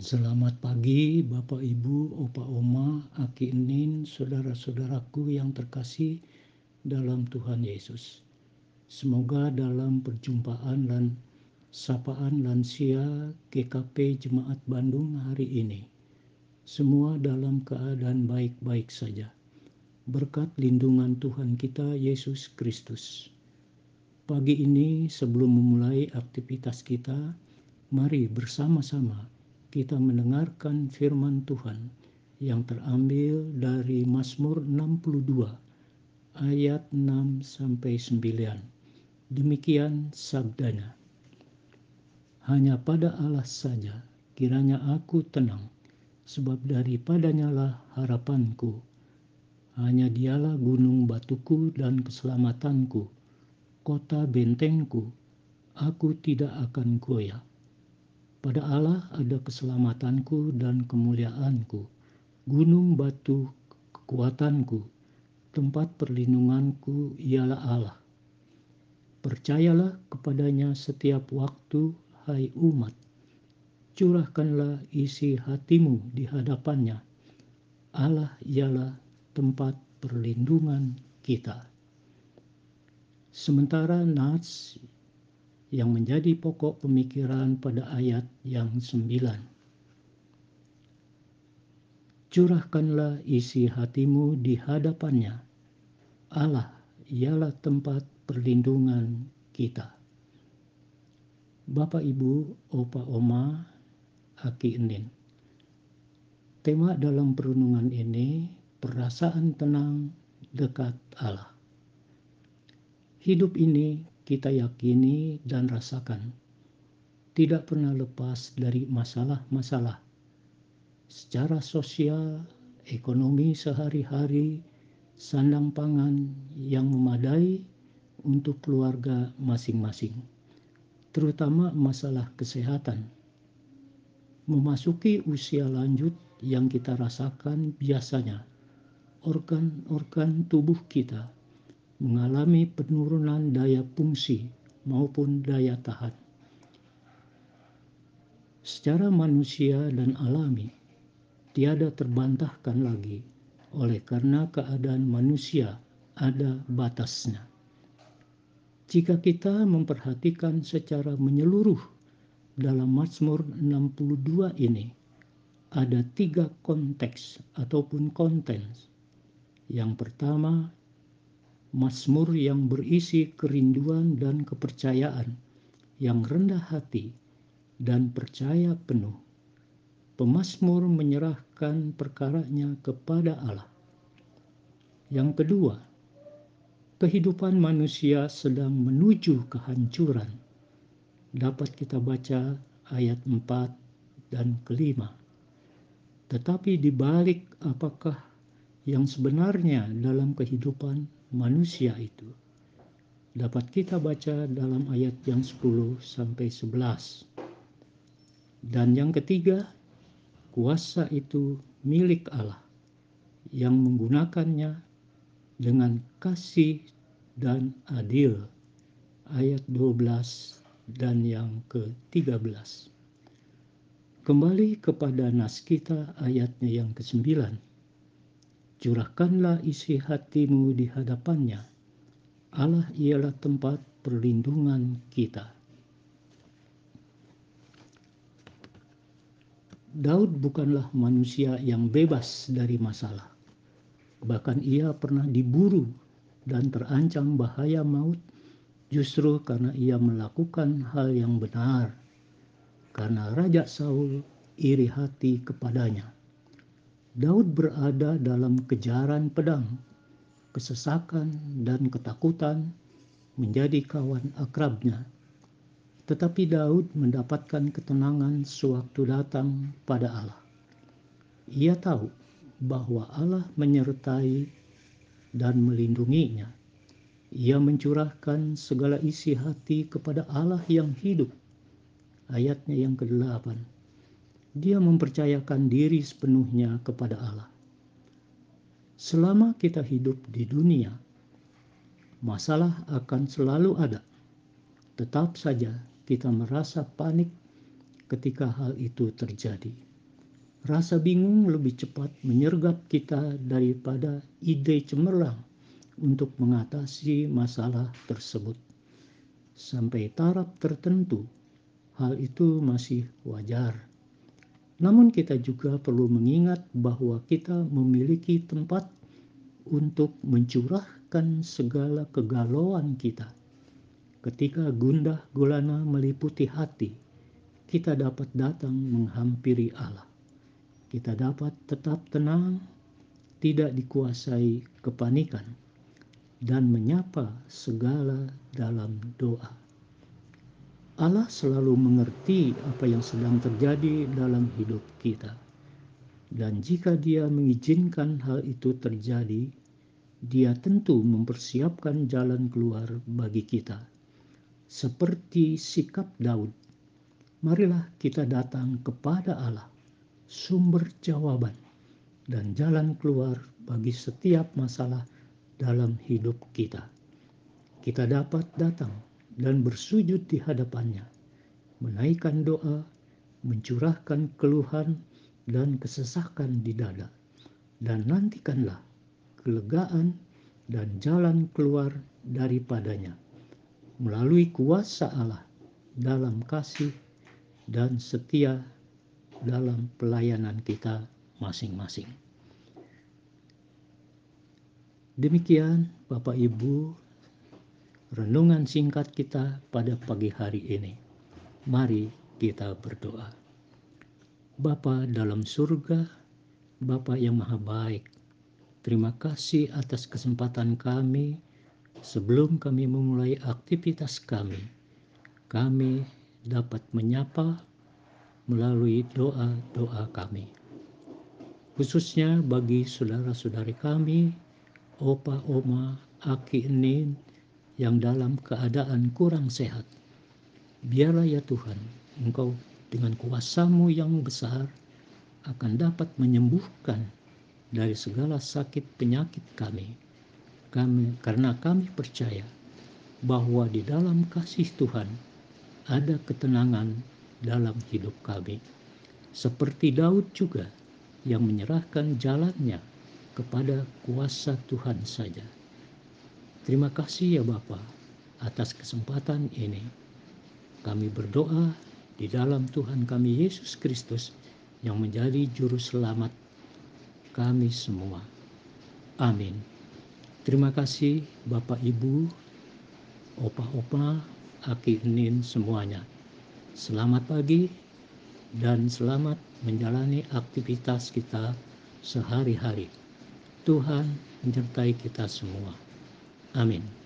Selamat pagi Bapak Ibu, Opa Oma, Aki Enin, saudara-saudaraku yang terkasih dalam Tuhan Yesus. Semoga dalam perjumpaan dan sapaan lansia GKP Jemaat Bandung hari ini, semua dalam keadaan baik-baik saja. Berkat lindungan Tuhan kita Yesus Kristus. Pagi ini sebelum memulai aktivitas kita, mari bersama-sama kita mendengarkan firman Tuhan yang terambil dari Mazmur 62 ayat 6 sampai 9. Demikian sabdanya. Hanya pada Allah saja kiranya aku tenang, sebab daripadanya lah harapanku. Hanya dialah gunung batuku dan keselamatanku kota bentengku, aku tidak akan goyah. Pada Allah ada keselamatanku dan kemuliaanku, gunung batu kekuatanku, tempat perlindunganku ialah Allah. Percayalah kepadanya setiap waktu, hai umat. Curahkanlah isi hatimu di hadapannya. Allah ialah tempat perlindungan kita. Sementara Nats yang menjadi pokok pemikiran pada ayat yang sembilan. Curahkanlah isi hatimu di hadapannya. Allah ialah tempat perlindungan kita. Bapak Ibu, Opa Oma, Aki Enin. Tema dalam perenungan ini perasaan tenang dekat Allah. Hidup ini kita yakini dan rasakan tidak pernah lepas dari masalah-masalah secara sosial, ekonomi sehari-hari, sandang pangan yang memadai untuk keluarga masing-masing, terutama masalah kesehatan. Memasuki usia lanjut yang kita rasakan biasanya, organ-organ tubuh kita mengalami penurunan daya fungsi maupun daya tahan. Secara manusia dan alami, tiada terbantahkan lagi oleh karena keadaan manusia ada batasnya. Jika kita memperhatikan secara menyeluruh dalam Mazmur 62 ini, ada tiga konteks ataupun konten. Yang pertama, Mazmur yang berisi kerinduan dan kepercayaan, yang rendah hati dan percaya penuh. Pemazmur menyerahkan perkaranya kepada Allah. Yang kedua, kehidupan manusia sedang menuju kehancuran. Dapat kita baca ayat 4 dan kelima. Tetapi di balik apakah yang sebenarnya dalam kehidupan manusia itu dapat kita baca dalam ayat yang 10 sampai 11. Dan yang ketiga, kuasa itu milik Allah yang menggunakannya dengan kasih dan adil. Ayat 12 dan yang ke-13. Kembali kepada nas kita ayatnya yang ke-9 curahkanlah isi hatimu di hadapannya. Allah ialah tempat perlindungan kita. Daud bukanlah manusia yang bebas dari masalah. Bahkan ia pernah diburu dan terancam bahaya maut justru karena ia melakukan hal yang benar. Karena Raja Saul iri hati kepadanya. Daud berada dalam kejaran pedang, kesesakan dan ketakutan menjadi kawan akrabnya. Tetapi Daud mendapatkan ketenangan sewaktu datang pada Allah. Ia tahu bahwa Allah menyertai dan melindunginya. Ia mencurahkan segala isi hati kepada Allah yang hidup. Ayatnya yang ke-8 dia mempercayakan diri sepenuhnya kepada Allah. Selama kita hidup di dunia, masalah akan selalu ada. Tetap saja kita merasa panik ketika hal itu terjadi. Rasa bingung lebih cepat menyergap kita daripada ide cemerlang untuk mengatasi masalah tersebut. Sampai taraf tertentu, hal itu masih wajar. Namun kita juga perlu mengingat bahwa kita memiliki tempat untuk mencurahkan segala kegalauan kita. Ketika gundah gulana meliputi hati, kita dapat datang menghampiri Allah kita dapat tetap tenang, tidak dikuasai kepanikan, dan menyapa segala dalam doa. Allah selalu mengerti apa yang sedang terjadi dalam hidup kita, dan jika Dia mengizinkan hal itu terjadi, Dia tentu mempersiapkan jalan keluar bagi kita, seperti sikap Daud. Marilah kita datang kepada Allah sumber jawaban dan jalan keluar bagi setiap masalah dalam hidup kita. Kita dapat datang dan bersujud di hadapannya, menaikkan doa, mencurahkan keluhan dan kesesakan di dada, dan nantikanlah kelegaan dan jalan keluar daripadanya melalui kuasa Allah dalam kasih dan setia dalam pelayanan kita masing-masing. Demikian Bapak Ibu renungan singkat kita pada pagi hari ini. Mari kita berdoa. Bapa dalam surga, Bapa yang maha baik, terima kasih atas kesempatan kami sebelum kami memulai aktivitas kami. Kami dapat menyapa melalui doa-doa kami. Khususnya bagi saudara-saudari kami, opa, oma, aki, enin, yang dalam keadaan kurang sehat. Biarlah ya Tuhan, Engkau dengan kuasamu yang besar akan dapat menyembuhkan dari segala sakit penyakit kami. Kami karena kami percaya bahwa di dalam kasih Tuhan ada ketenangan dalam hidup kami. Seperti Daud juga yang menyerahkan jalannya kepada kuasa Tuhan saja. Terima kasih ya Bapa atas kesempatan ini. Kami berdoa di dalam Tuhan kami Yesus Kristus yang menjadi juru selamat kami semua. Amin. Terima kasih Bapak Ibu, opa-opa, aki enin semuanya. Selamat pagi dan selamat menjalani aktivitas kita sehari-hari. Tuhan menyertai kita semua. Amin.